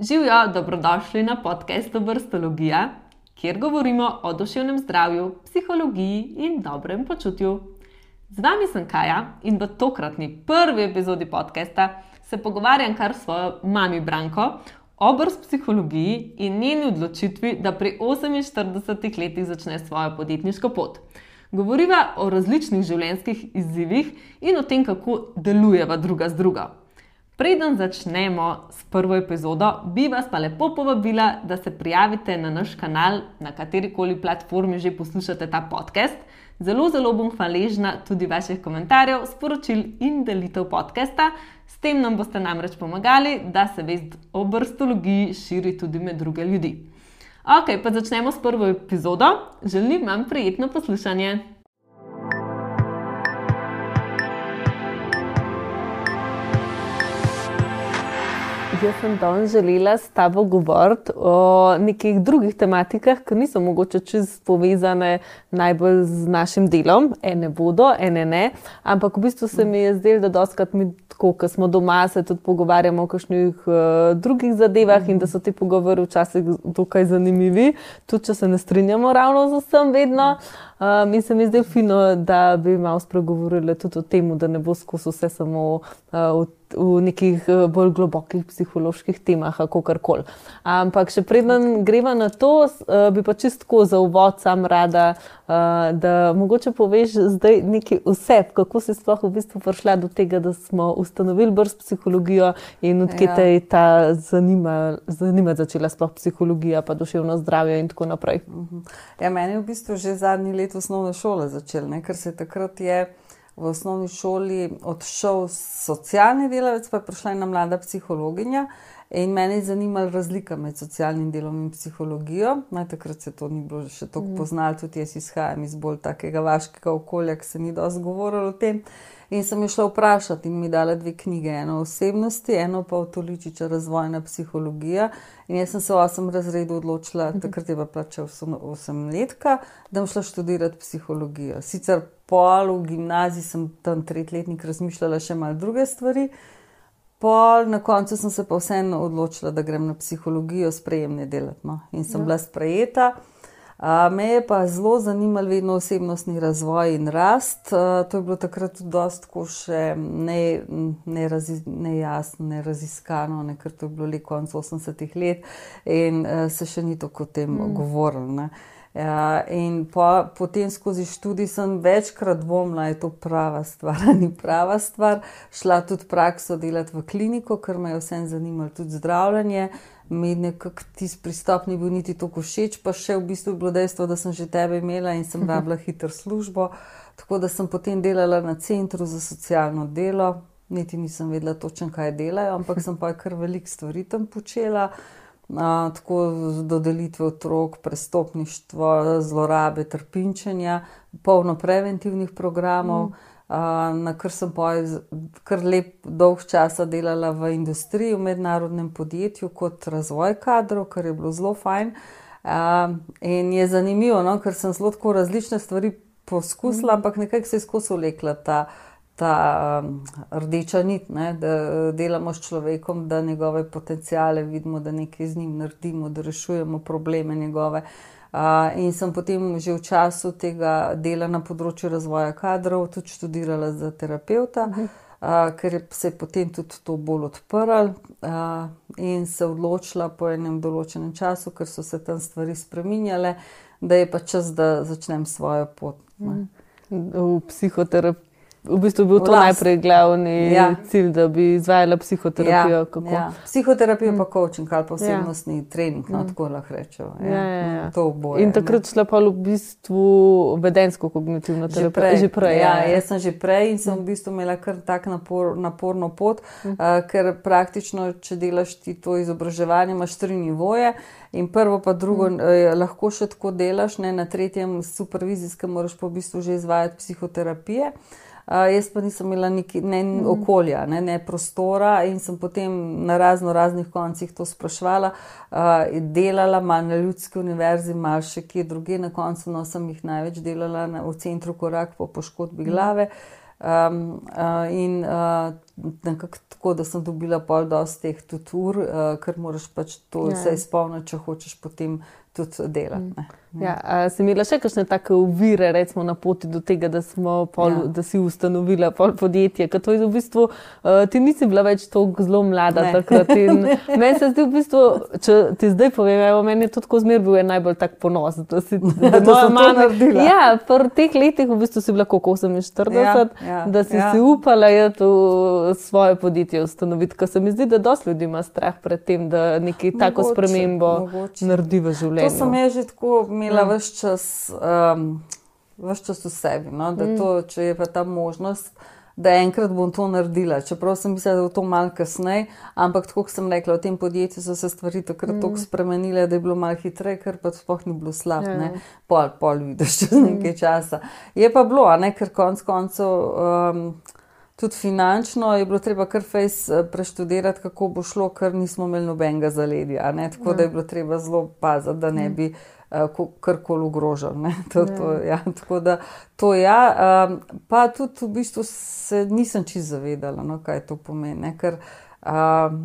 Živijo, dobrodošli na podkastu Brstologija, kjer govorimo o duševnem zdravju, psihologiji in dobrem počutju. Z vami sem Kaja in v tokratni prvi epizodi podcasta se pogovarjam kar s svojo mami Branko o brst psihologiji in njeni odločitvi, da pri 48 letih začne svojo podjetniško pot. Govoriva o različnih življenjskih izzivih in o tem, kako delujeva druga z drugo. Preden začnemo s prvo epizodo, bi vas pa lepo povabila, da se prijavite na naš kanal, na kateri koli platformi že poslušate ta podcast. Zelo, zelo bom hvaležna tudi vaših komentarjev, sporočil in delitev podcasta. S tem nam boste namreč pomagali, da se vest o brstologiji širi tudi med druge ljudi. Ok, pa začnemo s prvo epizodo. Želim vam prijetno poslušanje. Jaz sem danes želela s tabo govoriti o nekih drugih tematikah, ki niso mogoče čez povezane najbolj z našim delom. Ene bodo, ene ne. Ampak v bistvu se mi je zdelo, da doskrat mi, tako, ko smo doma, se tudi pogovarjamo o kakšnih uh, drugih zadevah in da so ti pogovori včasih dokaj zanimivi, tudi če se ne strinjamo ravno z vsem vedno. Uh, in se mi zdi fino, da bi malo spregovorili tudi o tem, da ne bo skozi vse samo uh, v v nekih bolj globokih psiholoških temah, kako kar koli. Ampak še preden greva na to, eh, bi pa čistko za uvod sam rada, eh, da mogoče poveš zdaj nekaj vse, kako si sploh v bistvu prišla do tega, da smo ustanovili brz psihologijo in odkje ja. te je ta zanima, zanima začela sploh psihologija, pa duševno zdravje in tako naprej. Mhm. Ja, meni je v bistvu že zadnji let osnovne šole začel, ne? ker se takrat je v osnovni šoli odšel socialni delavec, pa je prišla ena mlada psihologinja. In meni je zanimala razlika med socialnim delom in psihologijo. Naj takrat se to ni bilo še tako mm. poznalo, tudi jaz izhajam iz bolj takega vaškega okolja, ki se ni dosti govorilo o tem. In sem jo šla vprašati in mi dala dve knjige, eno o osebnosti, eno pa o Toličiča razvojna psihologija. In jaz sem se v osem razredu odločila, mhm. takrat je pa plačal osem letka, da bom šla študirati psihologijo. Sicer pol v gimnaziji sem tam tretjletnik razmišljala še malo druge stvari. Pol, na koncu sem se pa vseeno odločila, da grem na psihologijo sprejemne delati. No? In sem ja. bila sprejeta. A, me je pa zelo zanimal vedno osebnostni razvoj in rast. A, to je bilo takrat tudi dosto še nejasno, ne neraziskano, ne, ker to je bilo le konec 80-ih let in a, se še ni tako o tem mm. govorilo. Ja, in po, potem skozi študij sem večkrat dvomila, da je to prava stvar, ni prava stvar. Šla tudi prakso delati v kliniko, ker me je vsem zanimalo tudi zdravljenje. Mi nekako ti pristop ni bil niti tako všeč, pa še v bistvu je bilo dejstvo, da sem že tebe imela in sem rabila hitro službo. Tako da sem potem delala na centru za socialno delo, niti nisem vedela točno, kaj delajo, ampak sem pa kar velik stvari tam počela tako dodelitve otrok, prestopništvo, zlorabe, trpinčenja, polno preventivnih programov. Mm. Na kar sem pa kar lep dolg časa delala v industriji, v mednarodnem podjetju, kot razvoj kadrov, kar je bilo zelo fajn. In je zanimivo, no, ker sem zelo različne stvari poskusila, mm. ampak nekako se je skozi vlekla ta ta um, rdeča nit, ne, da delamo s človekom, da njegove potencijale vidimo, da nekaj z njim naredimo, da rešujemo probleme njegove. Uh, in sem potem že v času tega dela na področju razvoja kadrov tudi študirala za terapeuta, uh, ker je se je potem tudi to bolj odprl uh, in se odločila po enem določenem času, ker so se tam stvari spreminjale, da je pa čas, da začnem svojo pot. Ne. V psihoterapiji v bistvu bil to Vlast. najprej glavni ja. cilj, da bi izvajala psihoterapijo. Ja, ja. Psihoterapijo mm. pa coaching ali pa osebnostni ja. trening, no, mm. tako lahko rečemo. Ja. Ja, ja, ja. To oboje. In takrat šla pa v bistvu vedensko kognitivno terapijo. Že prej. Že prej ja, ja. Jaz sem že prej in sem mm. v bistvu imela kar tak napor, naporno pot, mm. uh, ker praktično, če delaš ti to izobraževanje, imaš tri nivoje. In prvo, pa drugo, mm. eh, lahko še tako delaš, ne, na tretjem supervizijskem, moraš pa v bistvu že izvajati psihoterapije. Uh, jaz pa nisem imela neki, ne mm. okolja, ne, ne prostora in sem potem na razno raznih koncih to sprašvala, uh, delala malo na ljudski univerzi, malo še kje druge, na koncu no, sem jih največ delala na, v centru Korak po poškodbi mm. glave. Um, uh, in uh, nekako tako, da sem dobila pol dosti teh tutur, uh, ker moraš pač to ja. vse izpolniti, če hočeš potem tudi delati. Mm. Ja, si imela še kakšne take uvire, recimo na poti do tega, da, pol, ja. da si ustanovila podjetje? Ker to je v bistvu, uh, ti nisi bila več tako zelo mlada ne. takrat. Meni se zdi v bistvu, če ti zdaj povem, evo, meni je to tako zmer bil najbolj tak ponos, da si da to sama naredila. Ja, v teh letih v bistvu si bila koliko 48, ja, ja, da si ja. si upala je to svoje podjetje ustanoviti. Ker se mi zdi, da dosti ljudi ima strah pred tem, da nekaj tako spremembo mogoče. naredi v življenju. To sem jaz že tako imela ja. vse čas, um, čas v sebi. No? Mm. To, če je pa ta možnost, da enkrat bom to naredila. Čeprav sem mislila, da bo to malo kasneje, ampak tako sem rekla, v tem podjetju so se stvari takrat mm. tako spremenile, da je bilo malo hitreje, ker pa sploh ni bilo slabo. Ja. Pol, pol vidiš čez mm. nekaj časa. Je pa bilo, ne? ker konc koncev. Um, Tudi finančno je bilo treba kar fejs eh, preštudirati, kako bo šlo, ker nismo imeli nobenega zaledja. Tako ja. da je bilo treba zelo paziti, da ne mm. bi uh, karkoli ogrožal. To, to, ja, tako da to ja, um, pa tudi v bistvu se nisem čisto zavedala, no, kaj to pomeni. Ne, ker uh,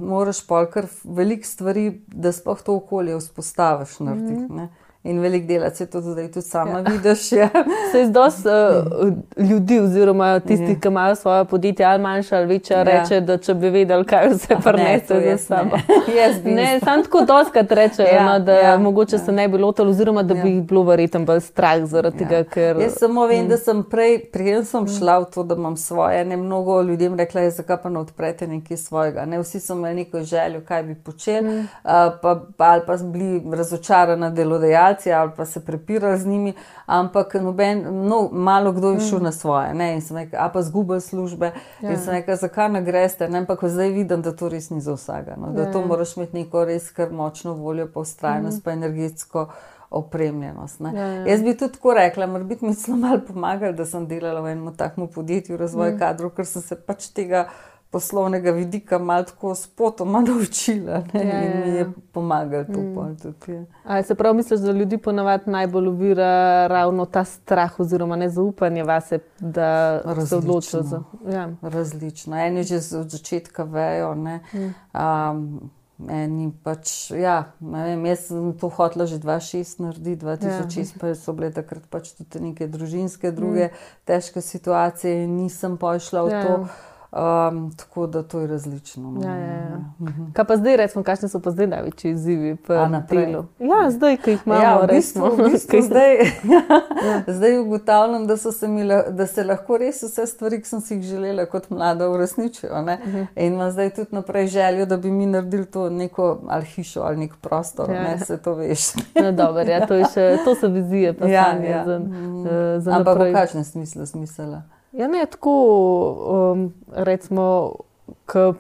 moraš polkar veliko stvari, da sploh to okolje vzpostaviš. Narediti, mm -hmm. In velik delac je to, da tudi sama ja. vidiš. Ja. Se je dosti uh, ljudi, oziroma tisti, ja. ki imajo svoje podjetje, ali manjša ali večja, ja. reče, da če bi vedeli, kaj se prenese za sabo. Ne, ne samo tako doskrat rečejo, ja. no, da ja. mogoče ja. se ne bi lotili, oziroma da ja. bi jih bilo verjetno bolj strah zaradi ja. tega. Ker... Jaz samo vem, mm. da sem prej, prej sem mm. šla v to, da imam svoje. Ne mnogo ljudem rekla, je, zakaj pa ne odprete nekaj svojega. Ne, vsi so imeli neko željo, kaj bi počeli, mm. uh, pa, pa, ali pa bili razočarani delodajalci situacije ali pa se prepirali z njimi, ampak noben, no, malo kdo je šel mm. na svoje. Ne? In sem rekel, a pa zgubil službe. Ja. In sem rekel, zakaj ne greste? Ne? Ampak zdaj vidim, da to res ni za vsega. No? Da ja. to moraš imeti neko res kar močno voljo, pa ustrajnost, mm. pa energetsko. Opremljenost. Ja, ja. Jaz bi tudi tako rekla, bi mi zelo malo pomagali, da sem delala v enem takšnem podjetju, razvoj mm. kadrov, ker sem se pač tega poslovnega vidika malo tako spotoma naučila ja, in mi je ja. pomagal to mm. pol. Ali se pravi, misliš, da ljudi ponavadi najbolj uvira ravno ta strah oziroma nezaupanje vase, da Različno. se odločijo za? Ja. Različno. Eni že od začetka vejo. Mm. Um, Eni pač, ja, vem, jaz sem to hotela že 2006 narediti, 2006 ja. pa so bile takrat pač tudi neke družinske, druge mm. težke situacije in nisem pošla v ja. to. Um, tako da to je različno. No. Ja, ja, ja. Mhm. Kaj pa zdaj, recimo, kakšni so pa zdaj največji izzivi na delu? Ja, zdaj, ki jih imamo, ja, v bistvu, v bistvu zdaj, ja. zdaj ugotavljam, da, se mi, da se lahko res vse stvari, ki sem si jih želela kot mlada, uresničijo. Uh mhm. -huh. In imam zdaj tudi naprej željo, da bi mi naredili to neko ali hišo ali nek prostor, ja. ne se to veš. no, dober, ja, to, še, to so vizije, pa ja, ja. za, mm. za Ampak v kakšnem smislu smisela? Ja, ne tako, um, recimo, ko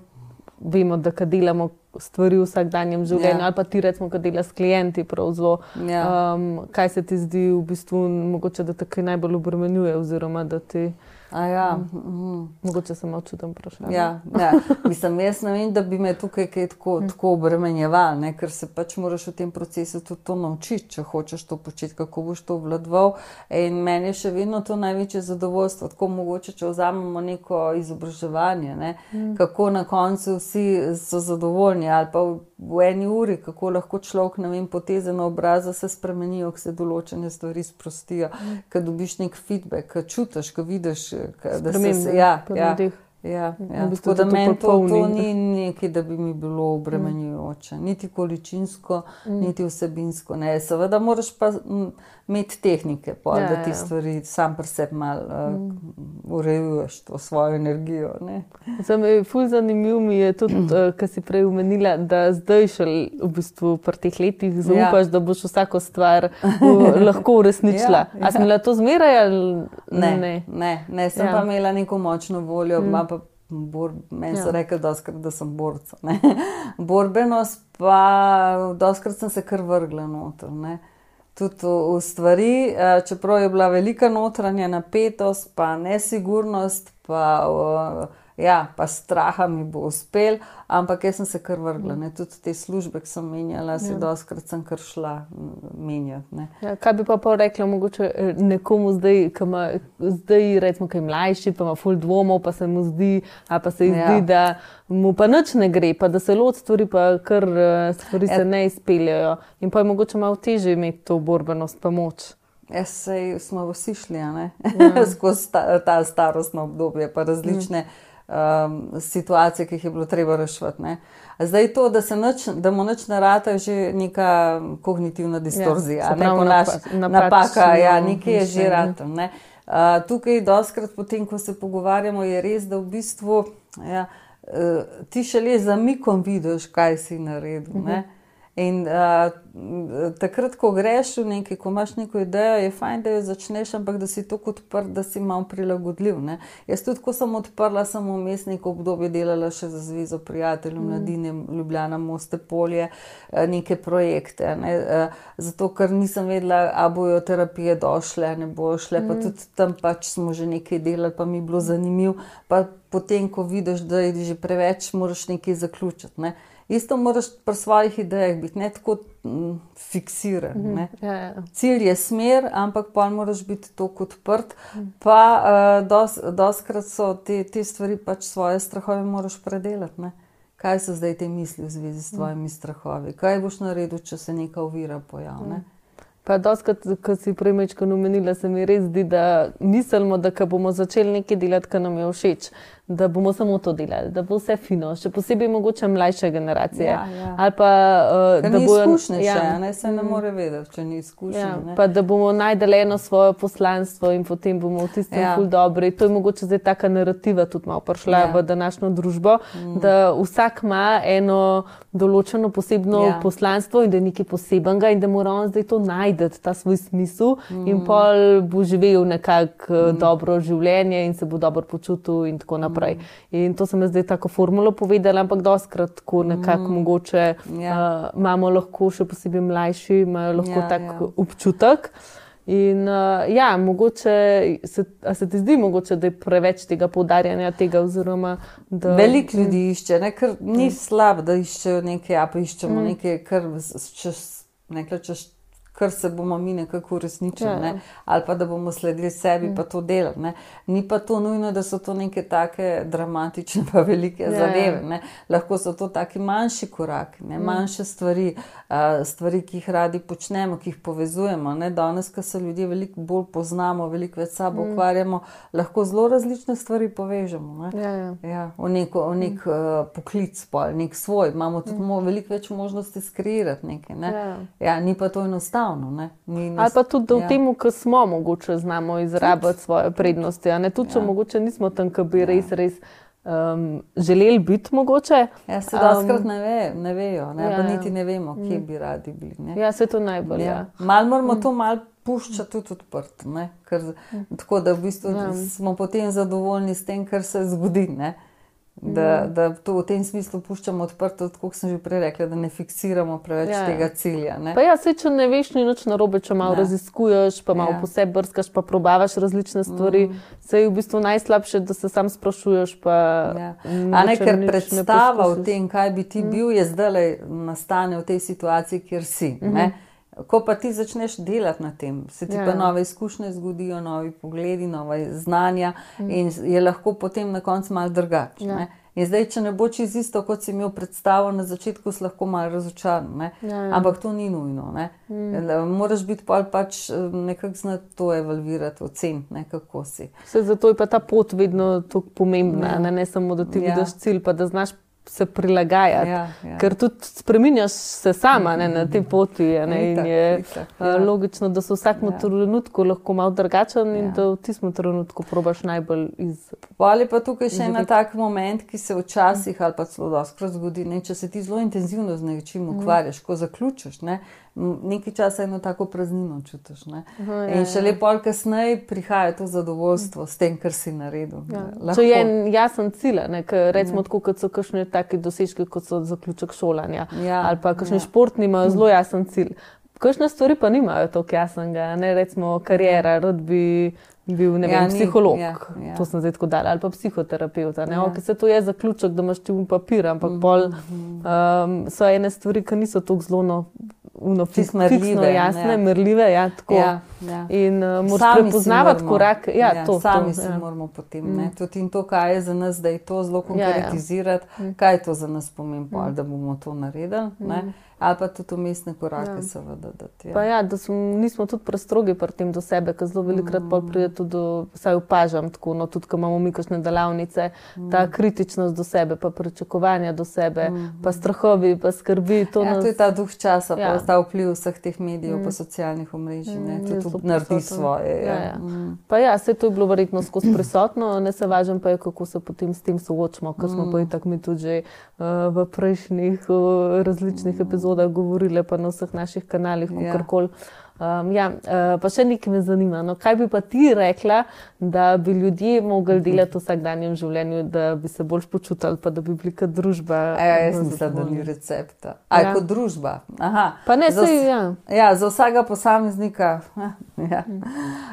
vemo, da delamo stvari v vsakdanjem življenju, ja. ali pa ti, recimo, ko delaš s klienti, zelo, ja. um, kaj se ti zdi v bistvu, mogoče, da te najbolj obremenjuje, oziroma da ti. Ja. Mm. Mogoče sem malo čuden vprašanje. Ja, ja. Mislim, jaz ne vem, da bi me tukaj tako, hm. tako obremenjeval, ker se pač moraš v tem procesu tudi to naučiti, če hočeš to početi, kako boš to obvladoval. In meni je še vedno to največje zadovoljstvo, tako mogoče, če vzamemo neko izobraževanje, ne? mm. kako na koncu vsi so zadovoljni ali pa v, eni uri, kako lahko človek, ne vem, poteze na obrazu se spremenijo, ko se določene stvari sprostijo, mm. ko dobiš nek feedback, ko čutiš, ko vidiš da se je ja, ja, ja, ja. v bistvu, da meni to, to ni nekaj, da bi mi bilo obremenjujoče, niti količinsko, mm. niti vsebinsko. Ne. Seveda, moraš pa imeti tehnike, pol, ja, da ti ja. stvari sam pri sebi malo uh, mm. urejuješ, to svojo energijo. Je ful zanimiv, mi je tudi, uh, kar si prej umenila, da zdaj še v bistvu pri teh letih zaupaš, ja. da boš vsako stvar uh, lahko uresničila. ja, ja. A si imela to zmeraj ali ne? Ne, ne, ne sem ja. pa imela neko močno voljo. Mm. Bor, meni ja. so rekli, doskrat, da sem borca. Borbenost, pa doskrat sem se kar vrgla noter. Ne tudi v stvari, eh, čeprav je bila velika notranja napetost, pa nesigurnost, pa ja, pa straha mi bo uspel, ampak jaz sem se kar vrgla. Ne. Tudi te službe, ki sem menjala, se ja. doskrat sem kar šla menjati. Ja, kaj bi pa pa rekla, mogoče eh, nekomu zdaj, ki ima zdaj, recimo, ki je mlajši, pa ima full dvomov, pa se mu zdi, a pa se ja. zdi, da mu pa nič ne gre, pa da se lot stvari, pa kar eh, stvari ja. se ne izpeljajo. In pa je mogoče malo teže imeti to borbenost pa moč. Jaz se smo vsi šli ja. skozi ta, ta starostno obdobje, pa različne mm. Um, situacije, ki jih je bilo treba rešiti. Zdaj to, da se noč, da mu noč narata, je že neka kognitivna distorzija, ja, ne pa naš napaka, ja, nekaj je že rata. Ne. Uh, tukaj, doskrat potem, ko se pogovarjamo, je res, da v bistvu ja, uh, ti šele za mikom vidiš, kaj si naredil. Mm -hmm. In uh, takrat, ko greš v nekaj, ko imaš neko idejo, je fajn, da jo začneš, ampak da si tako odprt, da si malo prilagodljiv. Ne? Jaz tudi, ko sem odprla, sem v mestniku obdobje delala še za Zvezo prijateljev, mm. mladine, Ljubljana, Moste, Polje, neke projekte. Ne? Zato, ker nisem vedela, a bojo terapije došle, ne bojo šle, mm. pa tudi tam pač smo že nekaj delali, pa mi je bilo zanimivo. Pa potem, ko vidiš, da je že preveč, moraš nekaj zaključiti. Ne? Isto moraš pri svojih idejah biti, ne tako m, fiksiran. Mm -hmm. ja, ja. Cilj je smer, ampak pa moraš biti tako odprt. Mm. Pa uh, doskrat so te, te stvari, pač svoje strahove moraš predelati. Ne? Kaj so zdaj te misli v zvezi s tvojimi mm. strahovi? Kaj boš naredil, če se neka ovira pojavlja? Mm. Pa, doskrat, ko si prej nekaj omenila, se mi res zdi, da mislimo, da bomo začeli nekaj delati, kar nam je všeč da bomo samo to delali, da bo vse fino, še posebej mogoče mlajše generacije. Ja, ja. Ali pa uh, da bo izkušnje, ja, še, ne se ne mm. more vedeti, če ni izkušnje. Ja, pa da bomo najdeli eno svoje poslanstvo in potem bomo v tistem ja. ful dobri. To je mogoče zdaj taka narativa tudi malo prišla ja. v današnjo družbo, mm. da vsak ima eno določeno posebno ja. poslanstvo in da je nekaj posebenega in da mora on zdaj to najti, ta svoj smisel mm. in pol bo živel nekako mm. dobro življenje in se bo dobro počutil in tako naprej naprej. In to sem zdaj tako formulo povedala, ampak doskrat tako nekako mm. mogoče ja. uh, imamo lahko še posebej mlajši, imajo lahko ja, tak ja. občutek. In uh, ja, mogoče se, se ti zdi, mogoče, da je preveč tega poudarjanja tega. Oziroma, da, Veliko ljudi išče, ne, ker ni mm. slabo, da iščejo nekaj, a pa iščemo mm. nekaj, kar čez nekaj čez kar se bomo mi nekako uresničili, ja. ne? ali pa da bomo sledili sebi mm. to delali. Ne? Ni pa to nujno, da so to neke take dramatične, pa velike ja. zadeve. Ne? Lahko so to taki manjši koraki, ne? Mm. manjše stvari, uh, stvari, ki jih radi počnemo, ki jih povezujemo. Ne? Danes, ko se ljudje veliko bolj poznamo, veliko več sabo mm. ukvarjamo, lahko zelo različne stvari povežemo. Ja, ja. Ja, v nek, v nek mm. uh, poklic, pa nek svoj. Imamo tudi mm. veliko več možnosti skreirati nekaj. Ne? Ja. Ja, ni pa to enostavno enostavno. Nas... Ali pa tudi ja. v tem, kar smo, mogoče znamo izrabiti svoje prednosti. Tudi, če ja. mogoče nismo tam, ki bi ja. res, res um, želeli biti. Mogoče. Ja, se da skrat ne, ve, ne vejo, ne? Ja, niti ne vemo, kje mm. bi radi bili. Ne? Ja, se to najbolj. Ja. Ja. Mal moramo mm. to mal. Pušča tudi odprt, Ker, mm. tako da v bistvu ja. smo potem zadovoljni s tem, kar se zgodi. Ne? Da, mm. da to v tem smislu puščamo odprto, kot sem že prej rekla, da ne fiksiramo preveč ja. tega cilja. Ja, se, če ne veš, ni nič narobe, če malo ja. raziskuješ, pa malo ja. posebej brskaš, pa probavaš različne stvari. Mm. Se je v bistvu najslabše, da se sam sprašuješ. Pa, ja. A ne, ker predstava o tem, kaj bi ti mm. bil, je zdaj nastane v tej situaciji, kjer si. Mm -hmm. Ko pa ti začneš delati na tem, se ti ja. pa nove izkušnje zgodijo, novi pogledi, nove znanja mm. in je lahko potem na koncu malo drugače. Ja. In zdaj, če ne bo čez isto, kot si imel predstavo na začetku, si lahko malo razočaran. Ja, ja. Ampak to ni nujno. Mm. Moraš biti pa pač eh, nekako znati to evalvirati, oceniti, kako si. Se zato je pa ta pot vedno tako pomembna, ja. ne? ne samo da ti ja. vidiš cilj, pa da znaš se prilagajati. Ja, ja. Ker tudi spremenjaš se sama ne, na tej poti. Ne, itak, je itak, ja. logično, da se vsak ja. trenutku lahko malo drugačen ja. in da v tistem trenutku probaš najbolj iz. Ali pa tukaj še en tak moment, ki se včasih ali pa celo doskrat zgodi, ne, če se ti zelo intenzivno z nečim mhm. ukvarjaš, ko zaključiš. Ne, nekaj časa eno tako praznino čutiš. Aha, ja, in še lepo, ali kasneje prihaja to zadovoljstvo s tem, kar si naredil. Ja. Če je en jasen cilj, recimo, ja. tako, kot so kakšne take dosežke, kot so zaključek šolanja. Ja, ali pa kakšni ja. športni imajo zelo jasen cilj. Kakšne stvari pa nimajo tako jasnega, ne recimo karijera, rodbi, bil vem, ja, psiholog, ja, ja. to sem zdaj tako dal, ali pa psihoterapeut. Ja. Okay, se to je zaključek, da imaš ti um papir, ampak mm -hmm. pol um, so ene stvari, ki niso tako zelo no, fiksno, jasne, merljive. Ja, ja, ja. In uh, moraš prepoznavati korak. Ja, ja, to, sami to, si ja. moramo potem. Mm. Tudi in to, kaj je za nas, da je to zelo konkretizirati, ja, ja. kaj je to za nas pomembno, mm. da bomo to naredili. Mm ali pa tudi umestne korake, ja. seveda. Da, ja. Ja, da smo, nismo tudi prestrogi pri tem do sebe, ker zelo velikokrat mm. pride tudi do, vsaj opažam, tako, no, tudi ko imamo mi kakšne delavnice, mm. ta kritičnost do sebe, pa pričakovanja do sebe, mm. pa strahovi, pa skrbi. To, ja, nas... to je ta duh časa, ja. pa ta vpliv vseh teh medijev, mm. pa socialnih omrežij, mm. tudi naredi svoje. Ja. Ja, ja. Mm. Pa ja, vse to je bilo verjetno skozi prisotno, ne se važem pa je, kako se potem s tem soočamo, ker smo mm. pa in tako mi tudi že uh, v prejšnjih uh, različnih mm. epizodah govorile, pa na vseh naših kanalih, ja. kakorkoli. Um, ja, uh, pa še nekaj me zanima. No, kaj bi pa ti rekla, da bi ljudje mogli delati v vsakdanjem življenju, da bi se bolj počutili, pa da bi bili kot družba? Ja, jaz mislim, da ni recepta. Aj ja. kot družba. Aha. Pa ne za, sej, ja. Ja, za vsakega posameznika ja.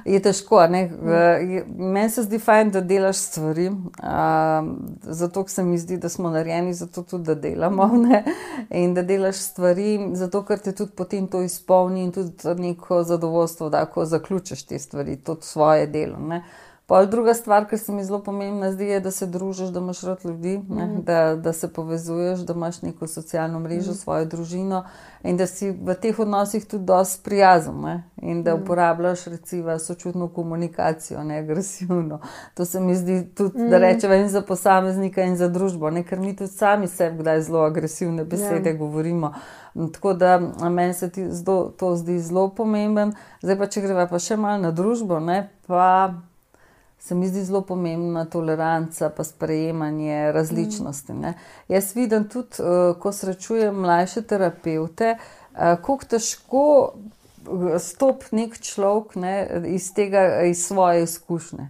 je težko. Meni se zdi fajn, da delaš stvari, um, zato se mi zdi, da smo narejeni za to tudi, da delamo. Ne? In da delaš stvari, zato ker te tudi potem to izpolni in tudi neko zadovoljstvo, da ko zaključiš te stvari, to svoje delo. Pa druga stvar, ki se mi zelo pomembna, zdi, je, da se družiš, da imaš rad ljudi, mm. da, da se povezuješ, da imaš neko socialno mrežo, mm. svojo družino in da si v teh odnosih tudi dosti prijazen ne? in da mm. uporabljaš recimo sočutno komunikacijo, ne agresivno. To se mi zdi tudi, mm. da rečemo in za posameznika in za družbo, ne? ker mi tudi sami sebi kdaj zelo agresivne besede yeah. Ja. govorimo. Tako da meni se zdo, to zdi zelo pomemben. Zdaj pa, če greva pa še malo na družbo, ne, pa se mi zdi zelo pomembna toleranca, pa sprejemanje različnosti. Ne. Jaz vidim tudi, uh, ko srečujem mlajše terapeute, uh, kako težko eh, stopi nek človek ne, iz, tega, iz svoje izkušnje.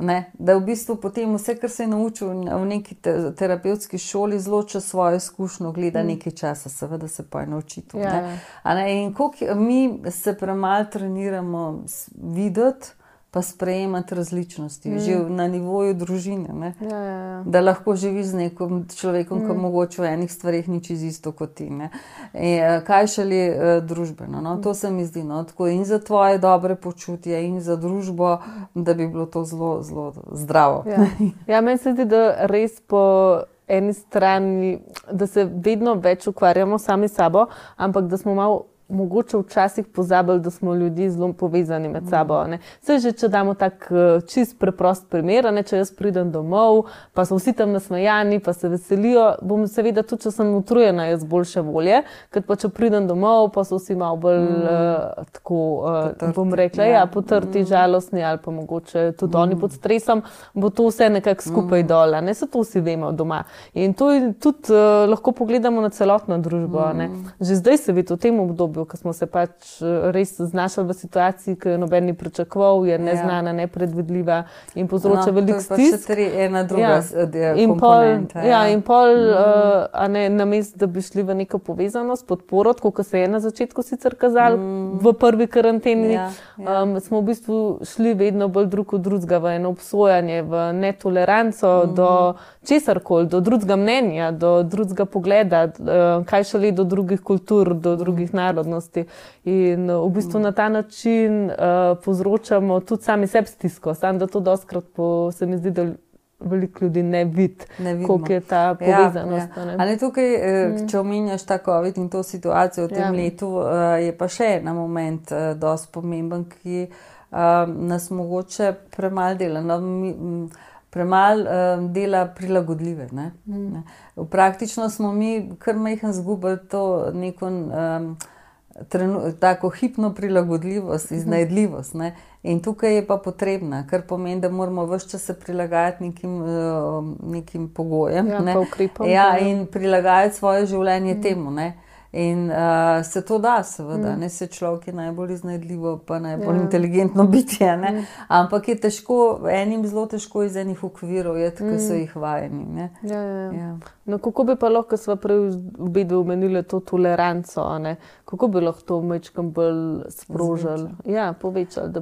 Ne, da v bistvu potem vse, kar se je naučil v neki te, terapevtski šoli, zelo čez svojo izkušnjo, gleda mm. nekaj časa, seveda se pa je naučil. Ja, ja. In koliko mi se premalo treniramo videti pa sprejemati različnosti, mm. že na nivoju družine. Ja, ja, ja. Da lahko živiš z nekim človekom, mm. ki mogoče v enih stvarih ni čisto isto kot ti. E, kaj šele e, družbeno. No? To se mi zdi no? tako in za tvoje dobre počutje, in za družbo, da bi bilo to zelo, zelo zdravo. Ja, ja meni se zdi, da res po. Eni strani, da se vedno več ukvarjamo sami s sabo, ampak da smo malo mogoče včasih pozabili, da smo ljudje zelo povezani med sabo. Se že, če damo tak eh, čist preprost primer, ne, če jaz pridem domov, pa so vsi tam nasmejani, pa se veselijo, bom seveda tudi, če sem utrujena, jaz boljše volje, ker pa če pridem domov, pa so vsi malo bolj mm. uh, tako, uh, potrti, bom rekla, ja, ja potrti, mm. žalostni ali pa mogoče tudi mm. oni pod stresom, bo to vse nekako skupaj mm. dol, ne se to vsi vemo doma. In to tudi uh, lahko pogledamo na celotno družbo. Mm. Že zdaj se vidi v tem obdobju, obdobju, ko smo se pač eh, res znašli v situaciji, ki jo noben ni pričakoval, je ja. neznana, ja. nepredvidljiva in povzroča no, veliko stisk. Pač ena druga ja. in pol, ja. ja, in pol mm. uh, ne, na mest, da bi šli v neko povezanost, podporo, kot se je na začetku sicer kazalo mm. v prvi karanteni, ja, ja. Um, smo v bistvu šli vedno bolj drug od drugega v eno obsojanje, v netoleranco mm. do česar koli, do drugega mnenja, do drugega pogleda, uh, kaj šele do drugih kultur, do drugih narodov narodnosti. In v bistvu na ta način uh, povzročamo tudi sami sebi stisko. Sam da to doskrat po, se mi zdi, da veliko ljudi ne vidi, koliko je ta ja, povezanost. Ja, ja. Ali tukaj, eh, mm. če omenjaš ta COVID in to situacijo v tem ja. letu, uh, je pa še en moment uh, dosti pomemben, ki uh, nas mogoče premalo dela. No, mi, Premalo um, dela prilagodljive. Ne? Mm. Ne? Praktično smo mi kar majhen zgubili to neko um, tako hipno prilagodljivost, mhm. iznajdljivost. Ne? In tukaj je pa potrebna, kar pomeni, da moramo vse čas se prilagajati nekim, uh, nekim pogojem. Ja, ne? ukripom, ja, in prilagajati svoje življenje mm. temu. Ne? In uh, se to da, seveda, mm. ne se človek je najbolj iznajdljivo, pa najbolj ja. inteligentno bitje. Mm. Ampak je težko, enim zelo težko iz enih okvirov, je, mm. ki so jih vajeni. Ja, ja, ja. Ja. No, kako bi pa lahko, smo prej obi omenili, to toleranco? Kako bi lahko to mečkam bolj sprožili, ja, povečali?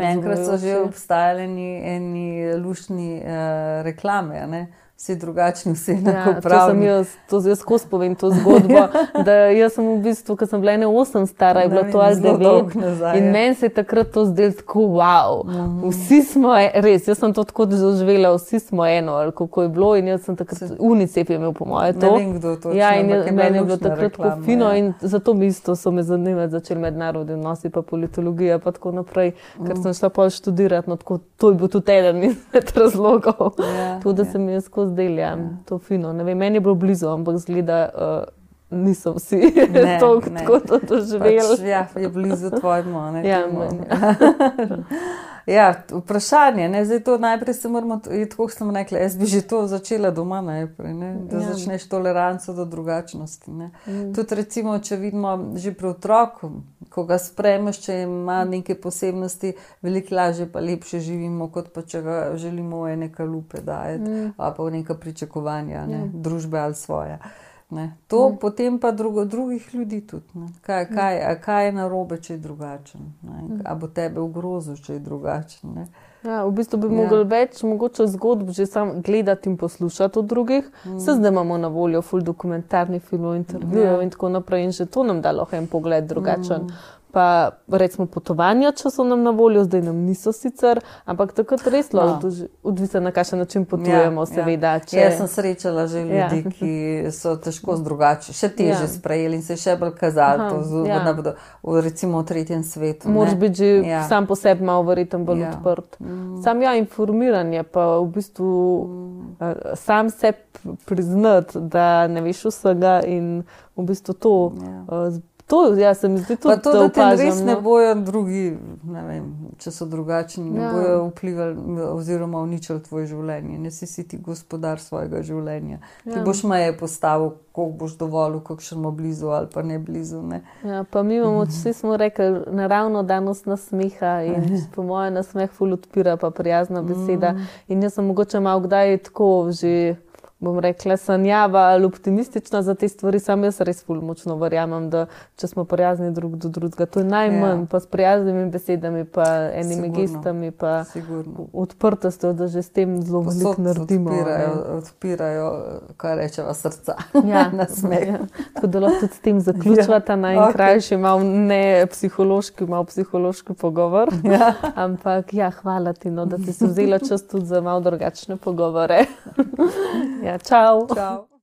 Enkrat so že obstajali eni, eni lušni uh, reklame. Ne? Vsi drugačni, vsi enakopravni. Ja, to sem jaz skozi povem to zgodbo. jaz sem v bistvu, ko sem bila ena osem stara, je bilo to ali devet. In ja. meni se je takrat to zdelo tako wow. Mhm. Vsi smo, e, res, jaz sem to tako doživela, vsi smo eno, ali kako je bilo. In jaz sem takrat, UNICEF je imel po moje to. Ne vem, kdo to ja, in meni je bilo takrat tako fino ja. in zato mi isto so me zanimali, začeli mednarodni odnosi, pa politologija, pa tako naprej, ker sem šla pa študirati. No, tako, to je bil tudi eden izmed razlogov. Ja, tudi, da ja. sem jaz skozi zdaj, ja, to fino. Vem, meni je bilo blizu, ampak zgleda. Uh, Niso vsi to, tako to doživeli. Pač, ja, je blizu tvojemu. Ja, ja, vprašanje je, zdaj to najprej se moramo, tako sem rekla, jaz bi že to začela doma najprej, ne? da ja. začneš toleranco do drugačnosti. Mm. Tudi recimo, če vidimo že pri otroku, ko ga spremeš, če ima neke posebnosti, veliko lažje pa lepše živimo, kot pa če ga želimo v neke lupe dajeti, mm. pa v neka pričakovanja, ne? mm. družbe ali svoje. Ne. To ne. potem pa drugo, drugih ljudi tudi. Kaj, kaj, kaj je narobe, če je drugačen? Ali bo tebe ogrozil, če je drugačen? Ne. Ja, v bistvu bi ja. mogli več mogoče zgodb že sam gledati in poslušati od drugih. Mm. Se zdaj imamo na voljo ful dokumentarni film, intervjuje ja. in tako naprej. In že to nam da lahko en pogled drugačen. Mm pa recimo potovanja, če so nam na voljo, zdaj nam niso sicer, ampak takrat res lahko, no. odvisno na kakšen način potujemo, ja, seveda. Ja. Če... Jaz sem srečala že ja. ljudi, ja. ki so težko drugače, še teže ja. sprejeli in se še bolj kazali, Aha, to ja. bodo v, recimo v tretjem svetu. Moraš biti že ja. sam po sebi malo verjeten, bolj ja. odprt. Mm. Sam ja, informiranje pa v bistvu mm. sam se priznati, da ne veš vsega in v bistvu to. Ja. Uh, To, ja, se mi zdi tudi to, da ti res ne no. bojo drugi, ne vem, če so drugačni, ne ja. bojo vplivali oziroma uničili tvoje življenje. Ne si, si ti gospodar svojega življenja. Ja. Ti boš meje postavil, koliko boš dovolil, koliko še smo blizu ali pa ne blizu. Ne. Ja, pa mi imamo, mhm. vsi smo rekli, naravno danost nasmeha in po mojem nasmeh ful odpira, pa prijazna beseda. Mm. In jaz sem mogoče malo kdaj tako že bom rekla, sanjava ali optimistična za te stvari, sam jaz res ful močno verjamem, da če smo prijazni drug do drugega, to je najmanj, ja. pa s prijaznimi besedami, pa enimi Sigurno. gestami, pa odprtostjo, da že s tem zelo veliko naredimo. Odpirajo, odpirajo, kaj rečeva, srca. Ja, na smeh. Ja. Tako da lahko tudi s tem zaključujete ja. najkrajši, okay. malo ne psihološki, malo psihološki pogovor. Ja. Ampak ja, hvala ti, no, da si se vzela čas tudi za malo drugačne pogovore. Ja, ciao. Ciao.